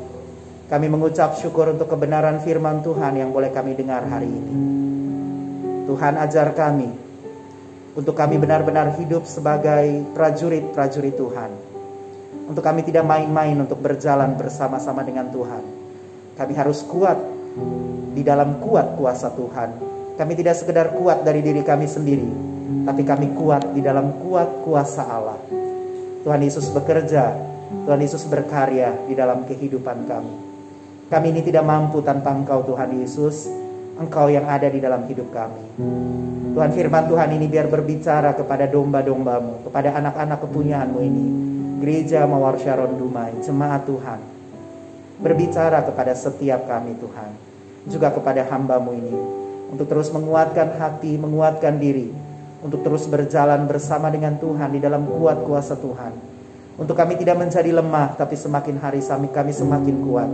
kami mengucap syukur untuk kebenaran firman Tuhan yang boleh kami dengar hari ini. Tuhan ajar kami untuk kami benar-benar hidup sebagai prajurit-prajurit Tuhan. Untuk kami tidak main-main untuk berjalan bersama-sama dengan Tuhan. Kami harus kuat di dalam kuat kuasa Tuhan. Kami tidak sekedar kuat dari diri kami sendiri, tapi kami kuat di dalam kuat kuasa Allah. Tuhan Yesus bekerja, Tuhan Yesus berkarya di dalam kehidupan kami. Kami ini tidak mampu tanpa Engkau Tuhan Yesus, Engkau yang ada di dalam hidup kami. Tuhan firman Tuhan ini biar berbicara kepada domba-dombamu, kepada anak-anak kepunyaanmu ini. Gereja Mawar Sharon Dumai, jemaat Tuhan. Berbicara kepada setiap kami Tuhan. Juga kepada hambamu ini. Untuk terus menguatkan hati, menguatkan diri untuk terus berjalan bersama dengan Tuhan di dalam kuat kuasa Tuhan. Untuk kami tidak menjadi lemah, tapi semakin hari kami semakin kuat.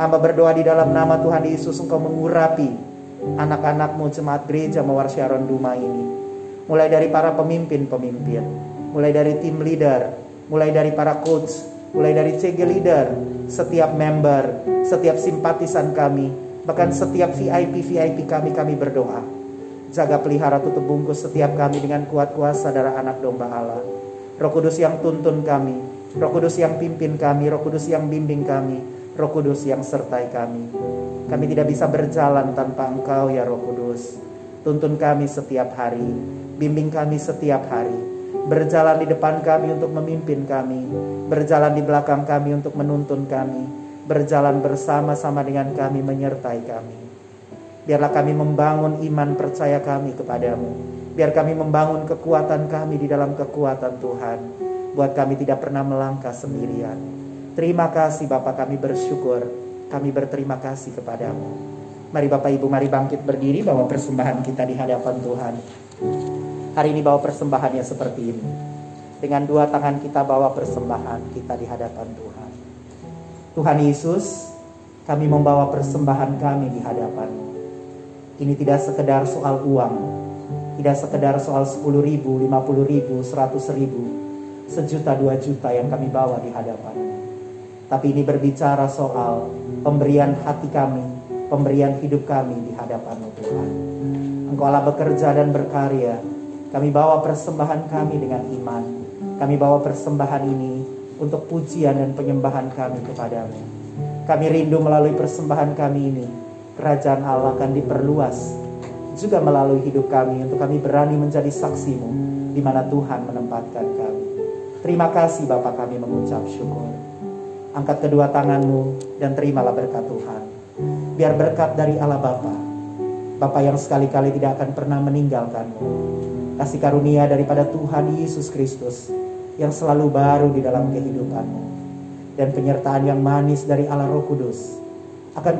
Hamba berdoa di dalam nama Tuhan Yesus, Engkau mengurapi anak-anakmu jemaat gereja Mawar Sharon Duma ini. Mulai dari para pemimpin-pemimpin, mulai dari tim leader, mulai dari para coach, mulai dari CG leader, setiap member, setiap simpatisan kami, bahkan setiap VIP-VIP kami, kami berdoa Jaga pelihara tutup bungkus setiap kami dengan kuat kuasa darah anak domba Allah. Roh Kudus yang tuntun kami, Roh Kudus yang pimpin kami, Roh Kudus yang bimbing kami, Roh Kudus yang sertai kami. Kami tidak bisa berjalan tanpa Engkau ya Roh Kudus. Tuntun kami setiap hari, bimbing kami setiap hari. Berjalan di depan kami untuk memimpin kami, berjalan di belakang kami untuk menuntun kami, berjalan bersama-sama dengan kami menyertai kami. Biarlah kami membangun iman percaya kami kepadamu. Biar kami membangun kekuatan kami di dalam kekuatan Tuhan. Buat kami tidak pernah melangkah sendirian. Terima kasih Bapak kami bersyukur. Kami berterima kasih kepadamu. Mari Bapak Ibu mari bangkit berdiri bawa persembahan kita di hadapan Tuhan. Hari ini bawa persembahannya seperti ini. Dengan dua tangan kita bawa persembahan kita di hadapan Tuhan. Tuhan Yesus, kami membawa persembahan kami di hadapanmu. Ini tidak sekedar soal uang, tidak sekedar soal 10 ribu, 50 ribu, 100 ribu, sejuta dua juta yang kami bawa di hadapan. Tapi ini berbicara soal pemberian hati kami, pemberian hidup kami di hadapanmu Tuhan. Engkau Allah bekerja dan berkarya. Kami bawa persembahan kami dengan iman. Kami bawa persembahan ini untuk pujian dan penyembahan kami kepadamu. Kami rindu melalui persembahan kami ini kerajaan Allah akan diperluas. juga melalui hidup kami untuk kami berani menjadi saksimu di mana Tuhan menempatkan kami. Terima kasih Bapak kami mengucap syukur. Angkat kedua tanganmu dan terimalah berkat Tuhan. Biar berkat dari Allah Bapa, Bapa yang sekali-kali tidak akan pernah meninggalkanmu. Kasih karunia daripada Tuhan Yesus Kristus yang selalu baru di dalam kehidupanmu. Dan penyertaan yang manis dari Allah Roh Kudus